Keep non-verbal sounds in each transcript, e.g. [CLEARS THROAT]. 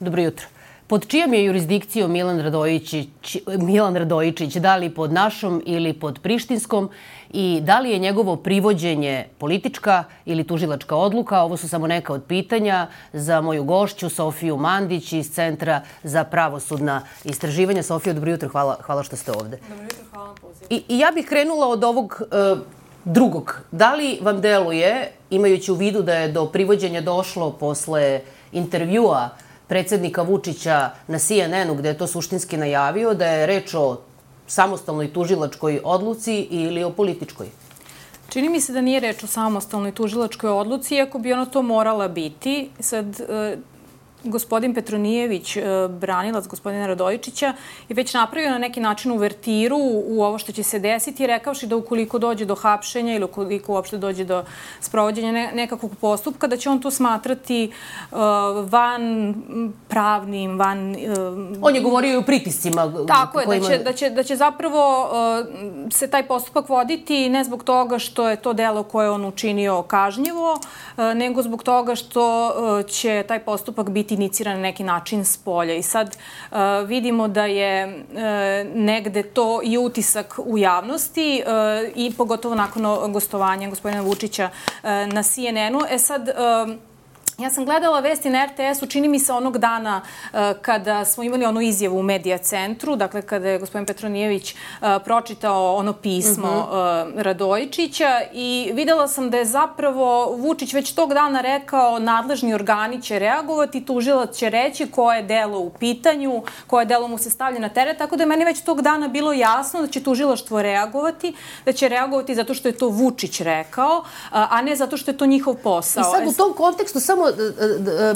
Dobro jutro. Pod čijom je jurisdikcijom Milan Radojičić, Milan Radojičić, da li pod našom ili pod prištinskom i da li je njegovo privođenje politička ili tužilačka odluka? Ovo su samo neka od pitanja za moju gošću Sofiju Mandić iz Centra za pravosudna istraživanja. Sofija, dobro jutro, hvala, hvala što ste ovde. Dobro jutro, hvala pozivu. I, I ja bih krenula od ovog uh, drugog. Da li vam deluje, imajući u vidu da je do privođenja došlo posle intervjua predsednika Vučića na CNN-u, gde je to suštinski najavio, da je reč o samostalnoj tužilačkoj odluci ili o političkoj? Čini mi se da nije reč o samostalnoj tužilačkoj odluci, iako bi ona to morala biti. Sad, e, gospodin Petronijević, e, branilac gospodina Radojičića, je već napravio na neki način uvertiru u ovo što će se desiti, rekavši da ukoliko dođe do hapšenja ili ukoliko uopšte dođe do sprovođenja nekakvog postupka, da će on to smatrati uh, van pravnim, van... Uh, on je govorio i o pritiscima. Tako je, kojima... da, će, da, će, da će zapravo se taj postupak voditi ne zbog toga što je to delo koje on učinio kažnjivo, nego zbog toga što će taj postupak biti biti iniciran na neki način s polja. I sad uh, vidimo da je uh, negde to i utisak u javnosti uh, i pogotovo nakon gostovanja gospodina Vučića uh, na CNN-u. E sad, uh, Ja sam gledala vesti na RTS-u, čini mi se onog dana uh, kada smo imali onu izjavu u Medija centru, dakle kada je gospodin Petronijević uh, pročitao ono pismo uh -huh. uh, Radojičića i videla sam da je zapravo Vučić već tog dana rekao nadležni organi će reagovati, tužilac će reći koje delo u pitanju, koje delo mu se stavlja na teret, tako da je meni već tog dana bilo jasno da će tužilaštvo reagovati, da će reagovati zato što je to Vučić rekao, uh, a ne zato što je to njihov posao. I sad u tom kontekstu samo da,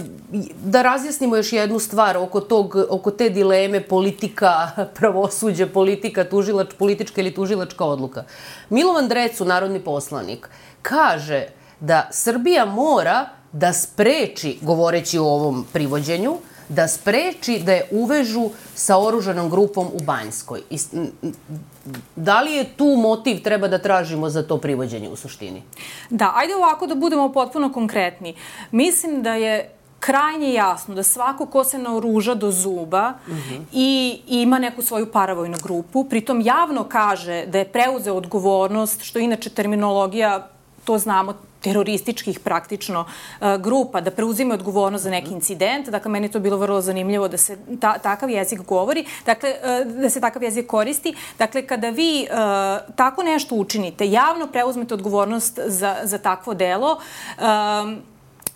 da razjasnimo još jednu stvar oko, tog, oko te dileme politika, [LAUGHS] pravosuđe, politika, tužilač, politička ili tužilačka odluka. Milovan Drecu, narodni poslanik, kaže da Srbija mora da spreči, govoreći o ovom privođenju, da spreči da je uvežu sa oružanom grupom u Banjskoj. I, da li je tu motiv treba da tražimo za to privođenje u suštini? Da, ajde ovako da budemo potpuno konkretni. Mislim da je krajnje jasno da svako ko se naoruža do zuba uh mhm. -huh. i ima neku svoju paravojnu grupu, pritom javno kaže da je preuzeo odgovornost, što inače terminologija, to znamo, terorističkih praktično uh, grupa da preuzime odgovornost za neki incident. Dakle, meni to bilo vrlo zanimljivo da se ta, takav jezik govori, dakle, uh, da se takav jezik koristi. Dakle, kada vi uh, tako nešto učinite, javno preuzmete odgovornost za, za takvo delo, um,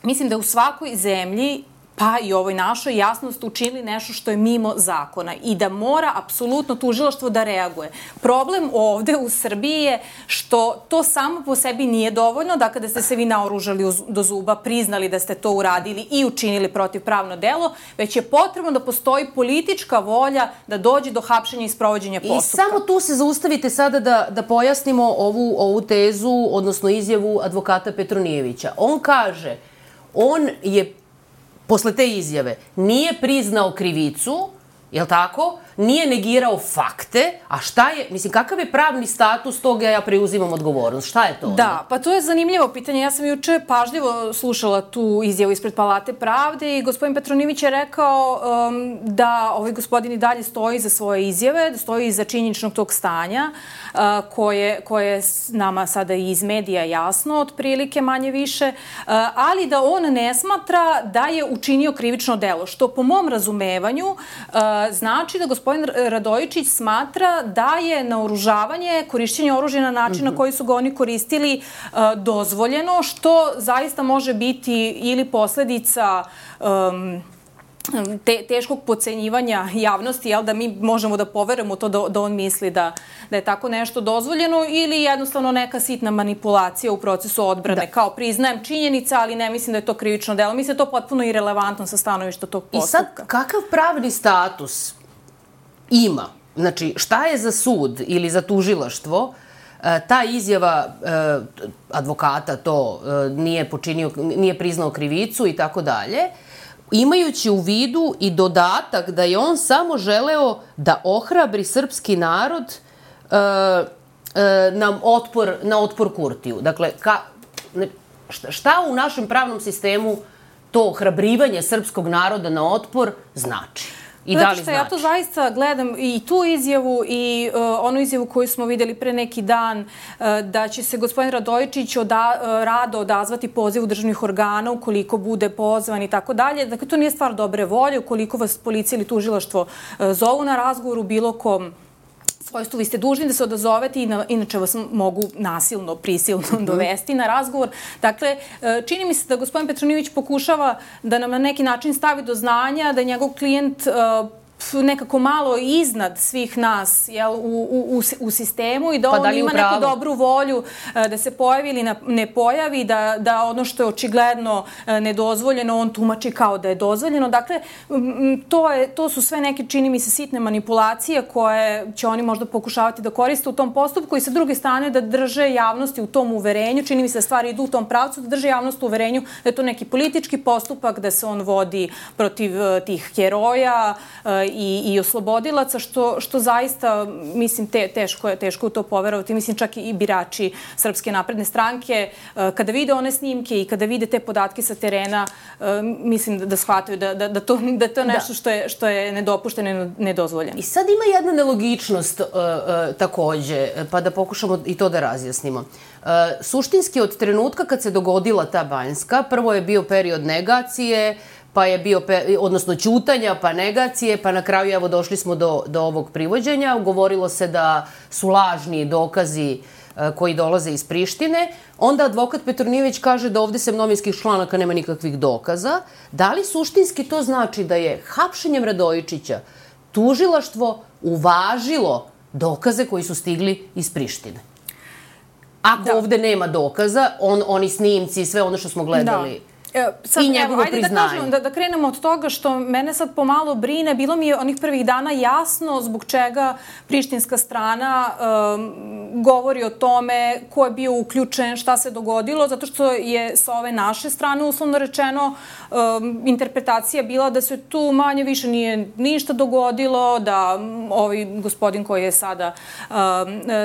mislim da u svakoj zemlji pa i ovoj našoj jasno ste učinili nešto što je mimo zakona i da mora apsolutno tužilaštvo da reaguje. Problem ovde u Srbiji je što to samo po sebi nije dovoljno, da kada ste se vi naoružali do zuba, priznali da ste to uradili i učinili protivpravno delo, već je potrebno da postoji politička volja da dođe do hapšenja i sprovođenja postupka. I samo tu se zaustavite sada da, da pojasnimo ovu, ovu tezu, odnosno izjavu advokata Petronijevića. On kaže, on je posle te izjave nije priznao krivicu, jel tako? Nije negirao fakte, a šta je, mislim, kakav je pravni status toga ja preuzimam odgovornost? Šta je to? Da, pa to je zanimljivo pitanje. Ja sam juče pažljivo slušala tu izjavu ispred Palate pravde i gospodin Petronivić je rekao um, da ovaj gospodin i dalje stoji za svoje izjave, da stoji iza činjeničnog tog stanja uh, koje, koje je nama sada iz medija jasno, otprilike manje više, uh, ali da on ne smatra da je učinio krivično delo, što po mom razumevanju uh, znači da gospodin Radojičić smatra da je naoružavanje, korišćenje oružja na način na mhm. koji su ga oni koristili uh, dozvoljeno, što zaista može biti ili posledica um, te, teškog pocenjivanja javnosti, jel, da mi možemo da poverujemo to da, da on misli da, da je tako nešto dozvoljeno ili jednostavno neka sitna manipulacija u procesu odbrane. Da. Kao priznajem činjenica, ali ne mislim da je to krivično delo. Mislim da je to potpuno irelevantno sa stanovišta tog postupka. I sad, kakav pravni status ima? Znači, šta je za sud ili za tužilaštvo e, ta izjava e, advokata to e, nije počinio, nije priznao krivicu i tako dalje, imajući u vidu i dodatak da je on samo želeo da ohrabri srpski narod uh, uh, na otpor, na otpor Kurtiju. Dakle, ka, šta, u našem pravnom sistemu to hrabrivanje srpskog naroda na otpor znači? I da li što znači? ja to zaista gledam i tu izjavu i uh, onu izjavu koju smo videli pre neki dan uh, da će se gospodin Radojičić oda, uh, rado odazvati pozivu državnih organa ukoliko bude pozvan i tako dalje. Dakle, to nije stvar dobre volje. Ukoliko vas policija ili tužilaštvo uh, zovu na razgovor u bilo kom svojstvu vi ste dužni da se odazovete inače vas mogu nasilno, prisilno -hmm. dovesti na razgovor. Dakle, e, čini mi se da gospodin Petronijević pokušava da nam na neki način stavi do znanja da je njegov klijent uh, nekako malo iznad svih nas jel, u, u, u sistemu i da pa on da ima upravo? neku dobru volju da se pojavi ili ne pojavi, da, da ono što je očigledno nedozvoljeno on tumači kao da je dozvoljeno. Dakle, to, je, to su sve neke, čini mi se, sitne manipulacije koje će oni možda pokušavati da koriste u tom postupku i sa druge strane da drže javnosti u tom uverenju, čini mi se da stvari idu u tom pravcu, da drže javnost u uverenju da je to neki politički postupak, da se on vodi protiv tih heroja i, i oslobodilaca, što, što zaista, mislim, te, teško je, teško je to poverovati. Mislim, čak i birači Srpske napredne stranke, kada vide one snimke i kada vide te podatke sa terena, mislim da, da shvataju da, da, da, to, da to je nešto da. što je, što je nedopušteno i nedozvoljeno. I sad ima jedna nelogičnost uh, uh, takođe, pa da pokušamo i to da razjasnimo. Uh, suštinski od trenutka kad se dogodila ta Banjska, prvo je bio period negacije, pa je bio, odnosno ćutanja, pa negacije, pa na kraju evo došli smo do, do ovog privođenja. Govorilo se da su lažni dokazi koji dolaze iz Prištine. Onda advokat Petronijević kaže da ovde se novinskih članaka nema nikakvih dokaza. Da li suštinski to znači da je hapšenjem Radojičića tužilaštvo uvažilo dokaze koji su stigli iz Prištine? Ako da. ovde nema dokaza, on, oni snimci i sve ono što smo gledali... Da E, sad, I njegovo evo, ajde priznanje. da kažem, da, da krenemo od toga što mene sad pomalo brine. Bilo mi je onih prvih dana jasno zbog čega prištinska strana um, govori o tome ko je bio uključen, šta se dogodilo, zato što je sa ove naše strane, uslovno rečeno, um, interpretacija bila da se tu manje više nije ništa dogodilo, da ovaj gospodin koji je sada um,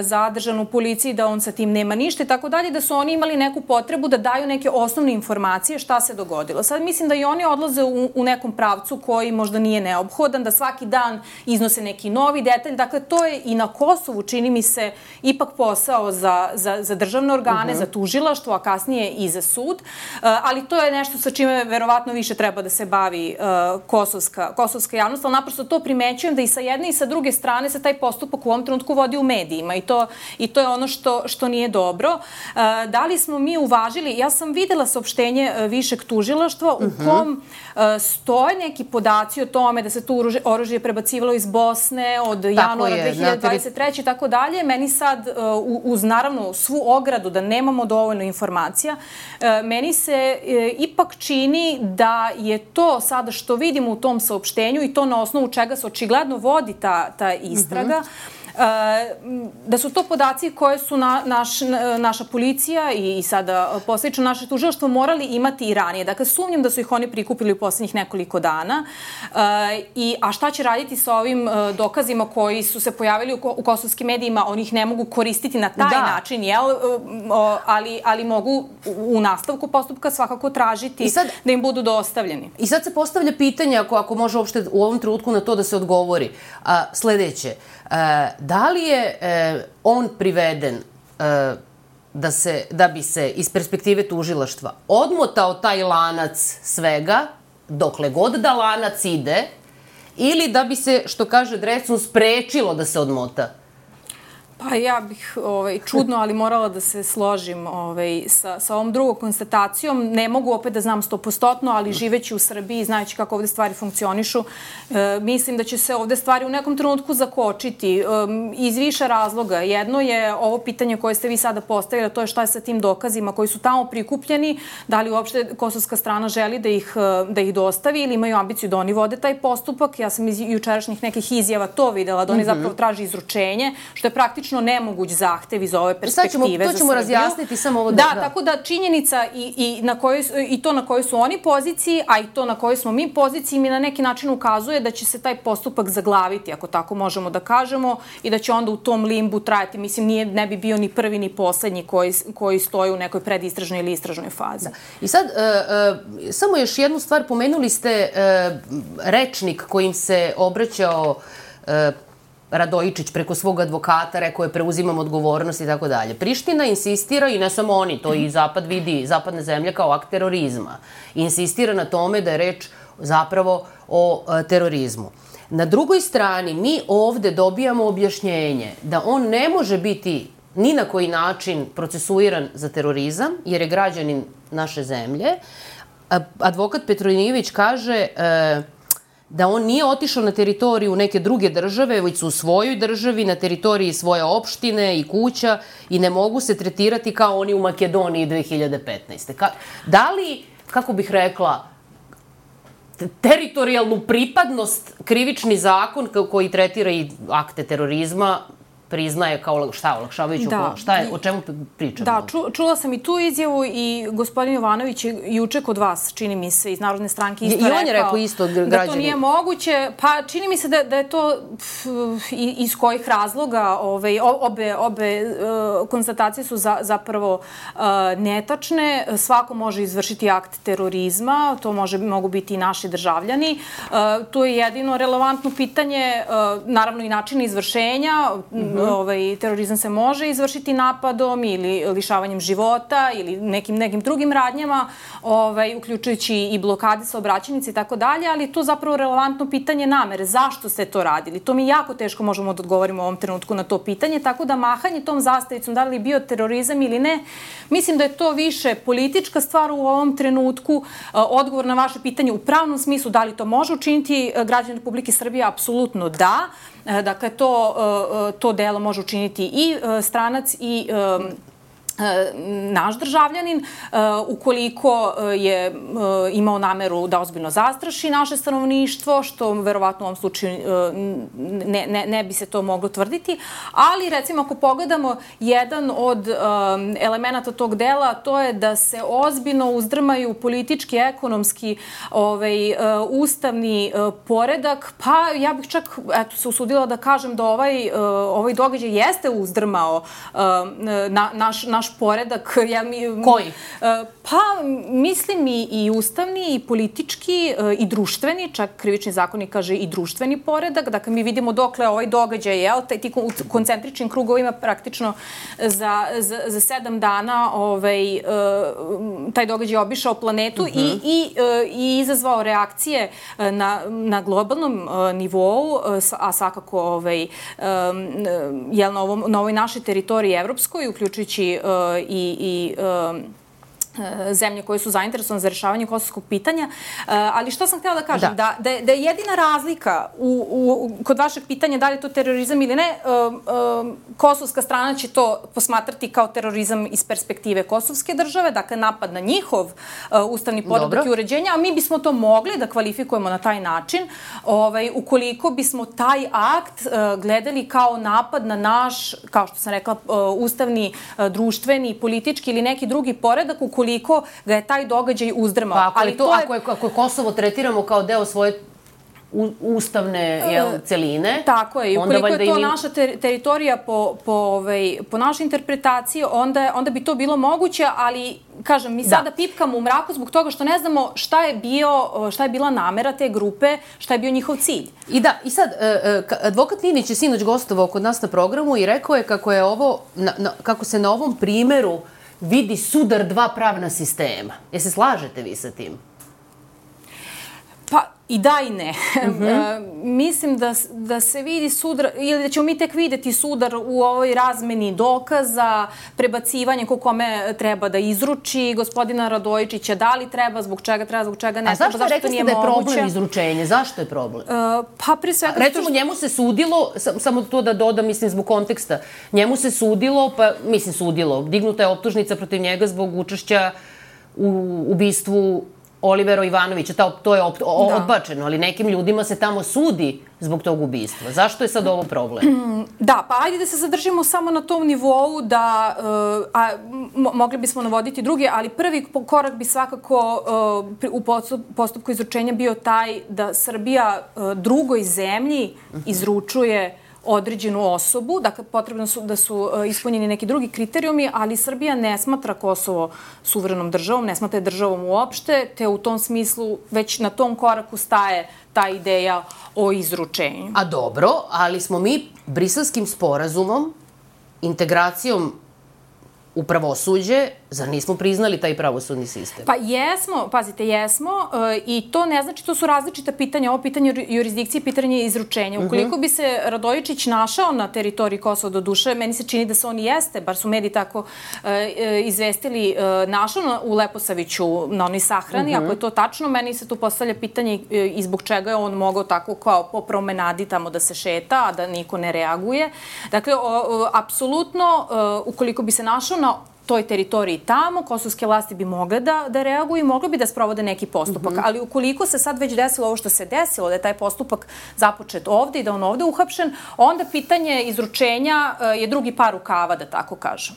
zadržan u policiji, da on sa tim nema ništa i tako dalje, da su oni imali neku potrebu da daju neke osnovne informacije šta se dogodilo. Sad mislim da i oni odlaze u, u nekom pravcu koji možda nije neophodan, da svaki dan iznose neki novi detalj. Dakle, to je i na Kosovu, čini mi se, ipak posao za, za, za državne organe, uh mhm. -huh. za tužilaštvo, a kasnije i za sud. Uh, ali to je nešto sa čime verovatno više treba da se bavi uh, kosovska, kosovska javnost, ali naprosto to primećujem da i sa jedne i sa druge strane se taj postupak u ovom trenutku vodi u medijima i to, i to je ono što, što nije dobro. Uh, da li smo mi uvažili, ja sam videla saopštenje uh, višeg tužilaštva u mhm. kom uh, stoje neki podaci o tome da se tu oružje, oružje prebacivalo iz Bosne od tako januara je, 2023. i tako dalje. Meni sad, uh, uz naravno svu ogradu da nemamo dovoljno informacija, uh, meni se ipak čini da je to sada što vidimo u tom saopštenju i to na osnovu čega se očigledno vodi ta, ta istraga, uh -huh da su to podaci koje su na, naš, naša policija i, i sada posljedično naše tužilaštvo morali imati i ranije. Dakle, sumnjam da su ih oni prikupili u poslednjih nekoliko dana. I, a šta će raditi sa ovim dokazima koji su se pojavili u, u kosovskim medijima? Oni ih ne mogu koristiti na taj da. način, jel? Ali, ali mogu u nastavku postupka svakako tražiti sad, da im budu dostavljeni. I sad se postavlja pitanje, ako, ako može uopšte u ovom trenutku na to da se odgovori. A, sledeće, a, da li je e, on priveden e, da, se, da bi se iz perspektive tužilaštva odmotao taj lanac svega, dokle god da lanac ide, ili da bi se, što kaže Drecun, sprečilo da se odmota? Pa ja bih ovaj, čudno, ali morala da se složim ovaj, sa, sa ovom drugom konstatacijom. Ne mogu opet da znam stopostotno, ali živeći u Srbiji, znajući kako ovde stvari funkcionišu, e, mislim da će se ovde stvari u nekom trenutku zakočiti e, iz više razloga. Jedno je ovo pitanje koje ste vi sada postavili, to je šta je sa tim dokazima koji su tamo prikupljeni, da li uopšte kosovska strana želi da ih, da ih dostavi ili imaju ambiciju da oni vode taj postupak. Ja sam iz jučerašnjih nekih izjava to videla, da oni -hmm. zapravo traži izručenje, što je praktično praktično nemoguć zahtev iz ove perspektive Sad ćemo, to ćemo razjasniti samo ovo da, da, da. tako da činjenica i, i, na kojoj, i to na kojoj su oni poziciji, a i to na kojoj smo mi poziciji mi na neki način ukazuje da će se taj postupak zaglaviti, ako tako možemo da kažemo, i da će onda u tom limbu trajati. Mislim, nije, ne bi bio ni prvi ni poslednji koji, koji stoji u nekoj predistražnoj ili istražnoj fazi. Da. I sad, uh, uh, samo još jednu stvar, pomenuli ste uh, rečnik kojim se obraćao uh, Radojičić preko svog advokata rekao je preuzimam odgovornost i tako dalje. Priština insistira i ne samo oni, to i Zapad vidi, zapadne zemlje kao akt terorizma. Insistira na tome da je reč zapravo o e, terorizmu. Na drugoj strani mi ovde dobijamo objašnjenje da on ne može biti ni na koji način procesuiran za terorizam, jer je građanin naše zemlje. Advokat Petronijević kaže e, da on nije otišao na teritoriju neke druge države, već su u svojoj državi, na teritoriji svoje opštine i kuća i ne mogu se tretirati kao oni u Makedoniji 2015. Ka, da li, kako bih rekla, teritorijalnu pripadnost krivični zakon koji tretira i akte terorizma priznaje kao šta, olakšavajuću da. šta je, o čemu pričamo? Da, ču, čula sam i tu izjavu i gospodin Jovanović je juče kod vas, čini mi se, iz Narodne stranke isto rekao. I on je rekao isto građani. Da to nije moguće, pa čini mi se da, da je to pf, iz kojih razloga ovaj, obe, obe uh, konstatacije su za, zapravo uh, netačne. Svako može izvršiti akt terorizma, to može, mogu biti i naši državljani. Uh, to je jedino relevantno pitanje, naravno i način izvršenja, mm -hmm ovaj, terorizam se može izvršiti napadom ili lišavanjem života ili nekim, nekim drugim radnjama, ovaj, uključujući i blokade saobraćenice i tako dalje, ali to zapravo relevantno pitanje namere. Zašto ste to radili? To mi jako teško možemo da odgovorimo u ovom trenutku na to pitanje, tako da mahanje tom zastavicom, da li bio terorizam ili ne, mislim da je to više politička stvar u ovom trenutku. Odgovor na vaše pitanje u pravnom smislu, da li to može učiniti građani Republike Srbije, apsolutno da. Dakle, to, to delo može učiniti i stranac i E, naš državljanin, e, ukoliko e, je imao nameru da ozbiljno zastraši naše stanovništvo, što verovatno u ovom slučaju ne, ne, ne bi se to moglo tvrditi, ali recimo ako pogledamo jedan od elemenata tog dela, to je da se ozbiljno uzdrmaju politički, ekonomski, ovaj, ustavni poredak, pa ja bih čak eto, se usudila da kažem da ovaj, ovaj događaj jeste uzdrmao na, naš, naš naš poredak. [LAUGHS] Ja, mi, Koji? E, pa, mislim i, i ustavni, i politički, e, i društveni, čak krivični zakonik kaže i društveni poredak. Dakle, mi vidimo dokle ovaj događaj, jel, taj, ti koncentričnim krugovima praktično za, za, za sedam dana ovaj, e, taj događaj obišao planetu uh -huh. i, mhm. i, i izazvao reakcije na, na globalnom nivou, a svakako ovaj, jel, na, ovom, na ovoj našoj teritoriji evropskoj, uključujući i, i um, zemlje koje su zainteresovane za rešavanje kosovskog pitanja. E, ali što sam htela da kažem? Da, da, da, je, da je jedina razlika u, u, kod vašeg pitanja da li je to terorizam ili ne, uh, kosovska strana će to posmatrati kao terorizam iz perspektive kosovske države, dakle napad na njihov ustavni poredak i uređenja, a mi bismo to mogli da kvalifikujemo na taj način ovaj, ukoliko bismo taj akt gledali kao napad na naš, kao što sam rekla, ustavni, društveni, politički ili neki drugi poredak ukoliko koliko ga je taj događaj uzdrmao. Pa ako, Ali to, to je... ako, je, ako je Kosovo tretiramo kao deo svoje ustavne jel, celine. Tako je, i ukoliko je to mi... naša ter teritorija po, po, ovaj, po našoj interpretaciji, onda, onda bi to bilo moguće, ali kažem, mi da. sada pipkamo u mraku zbog toga što ne znamo šta je, bio, šta je bila namera te grupe, šta je bio njihov cilj. I da, i sad, e, e, advokat Ninić je sinoć gostovao kod nas na programu i rekao je kako je ovo, na, na, kako se na ovom primeru vidi sudar dva pravna sistema. Je se slažete vi sa tim? Pa, I da i ne. [LAUGHS] Mm -hmm. Mislim da, da se vidi sudar, ili da ćemo mi tek videti sudar u ovoj razmeni dokaza, prebacivanje ko kome treba da izruči gospodina Radojičića, da li treba, zbog čega treba, zbog čega ne A zašto, treba, zašto rekli ste da je problem moguće? izručenje? Zašto je problem? Uh, pa pri svega... A, recimo, što... njemu se sudilo, samo to da dodam, mislim, zbog konteksta, njemu se sudilo, pa, mislim, sudilo, dignuta je optužnica protiv njega zbog učešća u ubistvu Olivero Ivanovića, to, to je op, o, da. odbačeno, ali nekim ljudima se tamo sudi zbog tog ubistva. Zašto je sad ovo problem? Da, pa ajde da se zadržimo samo na tom nivou da, uh, a mogli bismo navoditi druge, ali prvi korak bi svakako uh, u postupku izručenja bio taj da Srbija uh, drugoj zemlji izručuje određenu osobu, dakle potrebno su da su uh, ispunjeni neki drugi kriterijumi, ali Srbija ne smatra Kosovo suverenom državom, ne smatra je državom uopšte, te u tom smislu već na tom koraku staje ta ideja o izručenju. A dobro, ali smo mi briselskim sporazumom, integracijom u pravosuđe, zar nismo priznali taj pravosudni sistem? Pa jesmo, pazite, jesmo e, i to ne znači, to su različita pitanja, ovo pitanje jurisdikcije i pitanje izručenja. Mhm. Ukoliko bi se Radojičić našao na teritoriji Kosova do duše, meni se čini da se on jeste, bar su mediji tako e, e, izvestili, našao u Leposaviću na onoj sahrani, uh. -huh. ako je to tačno, meni se tu postavlja pitanje i zbog čega je on mogao tako kao po promenadi tamo da se šeta, a da niko ne reaguje. Dakle, o, o, apsolutno, ukoliko bi se našao na toj teritoriji tamo, kosovske vlasti bi mogle da, da reaguju i mogle bi da sprovode neki postupak. Mm -hmm. Ali ukoliko se sad već desilo ovo što se desilo, da je taj postupak započet ovde i da on ovde uhapšen, onda pitanje izručenja uh, je drugi par rukava, da tako kažem.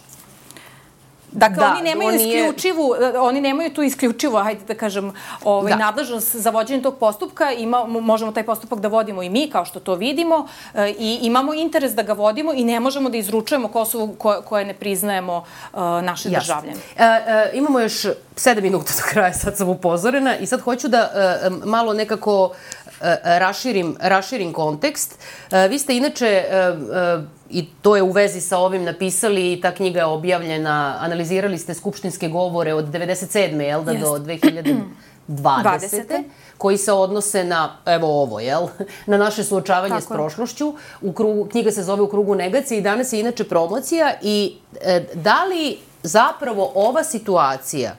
Dakle, da, oni nemaju on isključivu, je... oni nemaju tu isključivo, hajde da kažem, ovaj, da. nadležnost za vođenje tog postupka. Ima, možemo taj postupak da vodimo i mi, kao što to vidimo, e, i imamo interes da ga vodimo i ne možemo da izručujemo Kosovo koje, koje ne priznajemo uh, naše Jasne. državljane. E, e, imamo još sedam minuta do kraja, sad sam upozorena i sad hoću da e, malo nekako e, raširim, raširim kontekst. E, vi ste inače e, e, i to je u vezi sa ovim napisali i ta knjiga je objavljena, analizirali ste skupštinske govore od 97. jel da, do 2020. 20. [CLEARS THROAT] koji se odnose na, evo ovo, jel, [LAUGHS] na naše suočavanje Tako s prošlošću. U krugu, knjiga se zove U krugu negacije i danas je inače promocija i e, da li zapravo ova situacija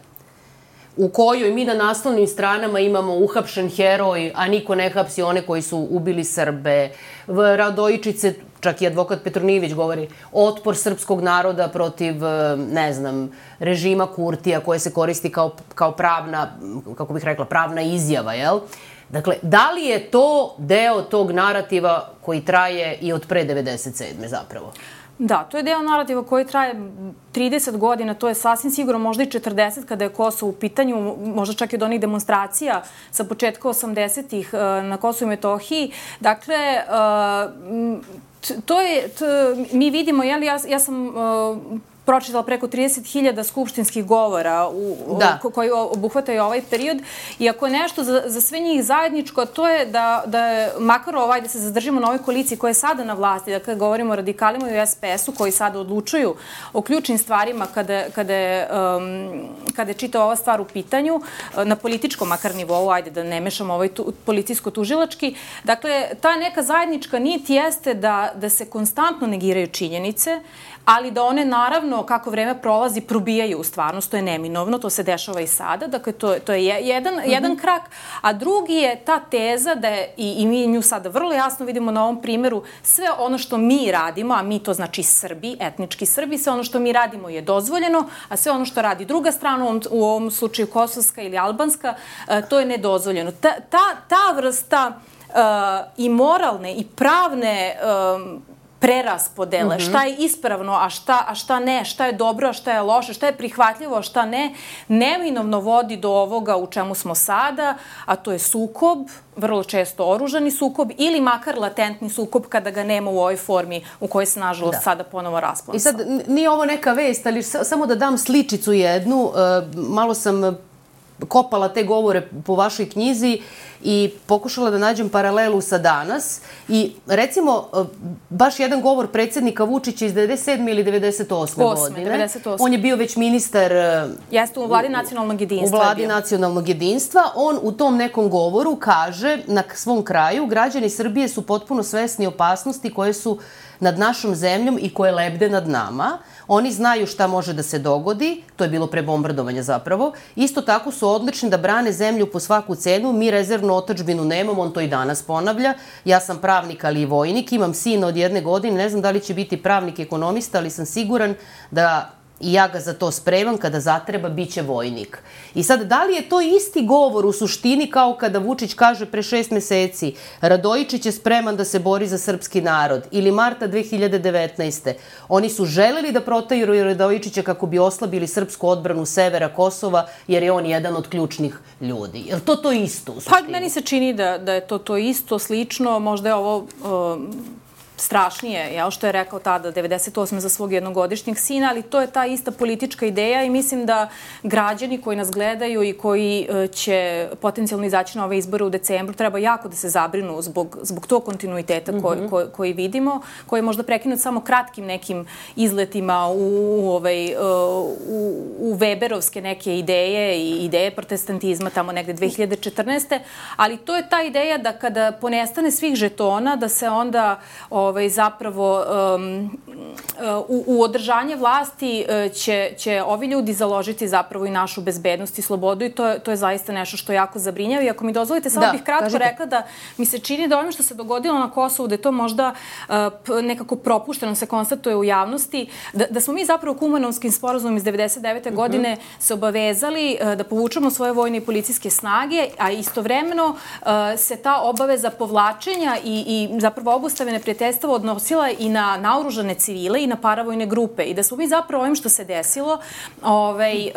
u kojoj mi na naslovnim stranama imamo uhapšen heroj, a niko ne hapsi one koji su ubili Srbe. Radojičice čak i advokat Petronijević govori, otpor srpskog naroda protiv, e, ne znam, režima Kurtija koje se koristi kao, kao pravna, kako bih rekla, pravna izjava, jel? Dakle, da li je to deo tog narativa koji traje i od pre 97. zapravo? Da, to je deo narativa koji traje 30 godina, to je sasvim sigurno možda i 40 kada je Kosovo u pitanju, možda čak i od onih demonstracija sa početka 80-ih e, na Kosovo i Metohiji. Dakle, e, to je, to, mi vidimo, jel, ja, ja sam uh, pročitala preko 30.000 skupštinskih govora u, da. ko, koji obuhvataju ovaj period. I ako je nešto za, za sve njih zajedničko, to je da, da je, makar ovaj, da se zadržimo na ovoj koaliciji koja je sada na vlasti, dakle govorimo o radikalima i o SPS-u koji sada odlučuju o ključnim stvarima kada, kada, je, um, kada je čita ova stvar u pitanju, na političkom makar nivou, ajde da ne mešamo ovaj tu, policijsko-tužilački. Dakle, ta neka zajednička nit jeste da, da se konstantno negiraju činjenice, ali da one naravno kako vreme prolazi probijaju u stvarnost, to je neminovno, to se dešava i sada, dakle to, to je jedan, mm -hmm. jedan krak, a drugi je ta teza da je, i, i mi nju sada vrlo jasno vidimo na ovom primeru, sve ono što mi radimo, a mi to znači Srbi, etnički Srbi, sve ono što mi radimo je dozvoljeno, a sve ono što radi druga strana, u ovom, u ovom slučaju kosovska ili albanska, uh, to je nedozvoljeno. Ta, ta, ta vrsta uh, i moralne i pravne um, preraspodele, mm -hmm. šta je ispravno, a šta, a šta ne, šta je dobro, a šta je loše, šta je prihvatljivo, a šta ne, neminovno vodi do ovoga u čemu smo sada, a to je sukob, vrlo često oružani sukob ili makar latentni sukob kada ga nema u ovoj formi u kojoj se nažalost da. sada ponovo rasponsa. I sad, nije ovo neka vest, ali samo da dam sličicu jednu, uh, malo sam kopala te govore po vašoj knjizi i pokušala da nađem paralelu sa danas i recimo e, baš jedan govor predsednika Vučića iz 97. ili 98. 8, godine. 98. On je bio već ministar e, Jeste u vladi nacionalnog jedinstva. U vladi nacionalnog jedinstva. On u tom nekom govoru kaže na svom kraju građani Srbije su potpuno svesni opasnosti koje su nad našom zemljom i koje lebde nad nama. Oni znaju šta može da se dogodi, to je bilo pre bombardovanja zapravo. Isto tako su odlični da brane zemlju po svaku cenu. Mi rezervnu otačbinu nemamo, on to i danas ponavlja. Ja sam pravnik, ali i vojnik. Imam sina od jedne godine, ne znam da li će biti pravnik ekonomista, ali sam siguran da i ja ga za to spremam, kada zatreba, bit će vojnik. I sad, da li je to isti govor u suštini kao kada Vučić kaže pre šest meseci Radojičić je spreman da se bori za srpski narod ili marta 2019. Oni su želeli da protaju Radojičića kako bi oslabili srpsku odbranu severa Kosova jer je on jedan od ključnih ljudi. Je to to isto u pa, suštini? Pa meni se čini da, da je to to isto, slično, možda je ovo um, strašnije, jel, što je rekao tada 98. za svog jednogodišnjeg sina, ali to je ta ista politička ideja i mislim da građani koji nas gledaju i koji e, će potencijalno izaći na ove izbore u decembru treba jako da se zabrinu zbog, zbog tog kontinuiteta ko, mm -hmm. ko, koji vidimo, koji je možda prekinut samo kratkim nekim izletima u, u, ovaj, e, u, u Weberovske neke ideje i ideje protestantizma tamo negde 2014. Ali to je ta ideja da kada ponestane svih žetona, da se onda ovaj, zapravo um, u, u održanje vlasti uh, će, će ovi ljudi založiti zapravo i našu bezbednost i slobodu i to je, to je zaista nešto što jako zabrinjava. I ako mi dozvolite, samo da, bih kratko kažete. rekla da mi se čini da ovim što se dogodilo na Kosovu, da je to možda uh, nekako propušteno se konstatuje u javnosti, da, da smo mi zapravo kumanovskim sporazumom iz 99. Mm -hmm. godine se obavezali uh, da povučemo svoje vojne i policijske snage, a istovremeno uh, se ta obaveza povlačenja i, i zapravo obustave neprijateljstva predstava odnosila i na naoružane civile i na paravojne grupe i da smo mi zapravo ovim što se desilo ovaj, e,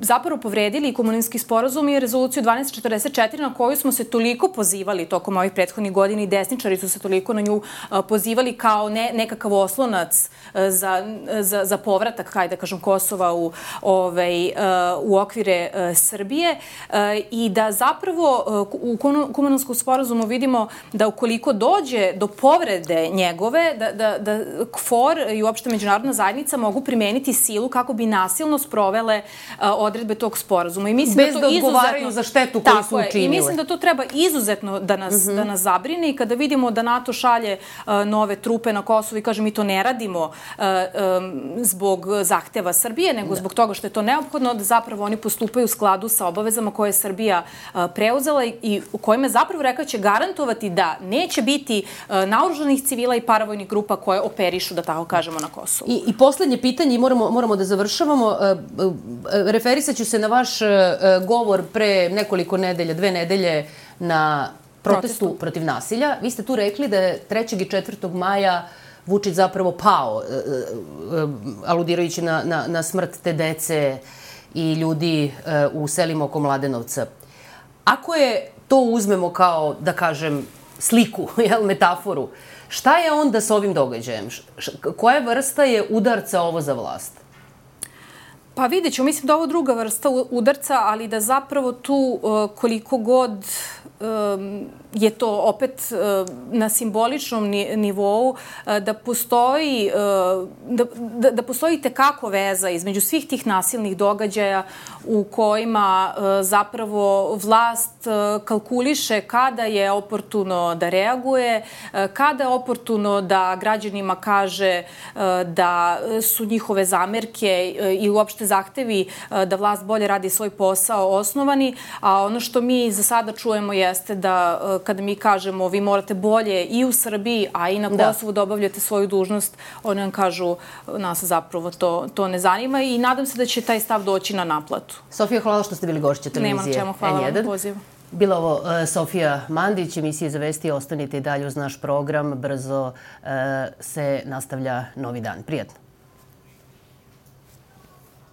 zapravo povredili komuninski sporazum i rezoluciju 1244 na koju smo se toliko pozivali tokom ovih prethodnih godina i desničari su se toliko na nju e, pozivali kao ne, nekakav oslonac e, za, za, za povratak, kaj da kažem, Kosova u, ovaj, u okvire Srbije i da zapravo u komunanskom sporazumu vidimo da ukoliko dođe do povrede njegove, da, da, da KFOR i uopšte međunarodna zajednica mogu primeniti silu kako bi nasilno sprovele a, odredbe tog sporazuma. I mislim Bez da, to da odgovaraju za štetu koju su učinile. I mislim da to treba izuzetno da nas, mm -hmm. da nas zabrine i kada vidimo da NATO šalje a, nove trupe na Kosovo i kaže mi to ne radimo a, zbog zahteva Srbije, nego da. zbog toga što je to neophodno, da zapravo oni postupaju u skladu sa obavezama koje je Srbija preuzela i, i u kojima je zapravo rekao će garantovati da neće biti naoružanih civila civila i paravojnih grupa koje operišu, da tako kažemo, na Kosovu. I, i poslednje pitanje, moramo, moramo da završavamo, e, e, referisat ću se na vaš e, govor pre nekoliko nedelja, dve nedelje na protestu, protestu. protiv nasilja. Vi ste tu rekli da je 3. i 4. maja Vučić zapravo pao, aludirajući na, na, na smrt te dece i ljudi u selima oko Mladenovca. Ako je to uzmemo kao, da kažem, sliku, [LAUGHS] jel, metaforu, Šta je onda sa ovim događajem? Koja vrsta je udarca ovo za vlast? Pa vidjet ću, mislim da ovo druga vrsta udarca, ali da zapravo tu uh, koliko god um, je to opet uh, na simboličnom nivou uh, da postoji da, da, da postoji tekako veza između svih tih nasilnih događaja u kojima zapravo vlast kalkuliše kada je oportuno da reaguje, kada je oportuno da građanima kaže da su njihove zamerke i uopšte zahtevi da vlast bolje radi svoj posao osnovani, a ono što mi za sada čujemo jeste da kada mi kažemo vi morate bolje i u Srbiji, a i na da. Kosovu da, obavljate svoju dužnost, oni nam kažu nas zapravo to, to ne zanima i nadam se da će taj stav doći na naplatu. Sofija, hvala što ste bili gošće televizije Nema čemu, hvala N1. vam pozivu. Bila ovo uh, Sofija Mandić, emisije za vesti. Ostanite i dalje uz naš program. Brzo uh, se nastavlja novi dan. Prijetno.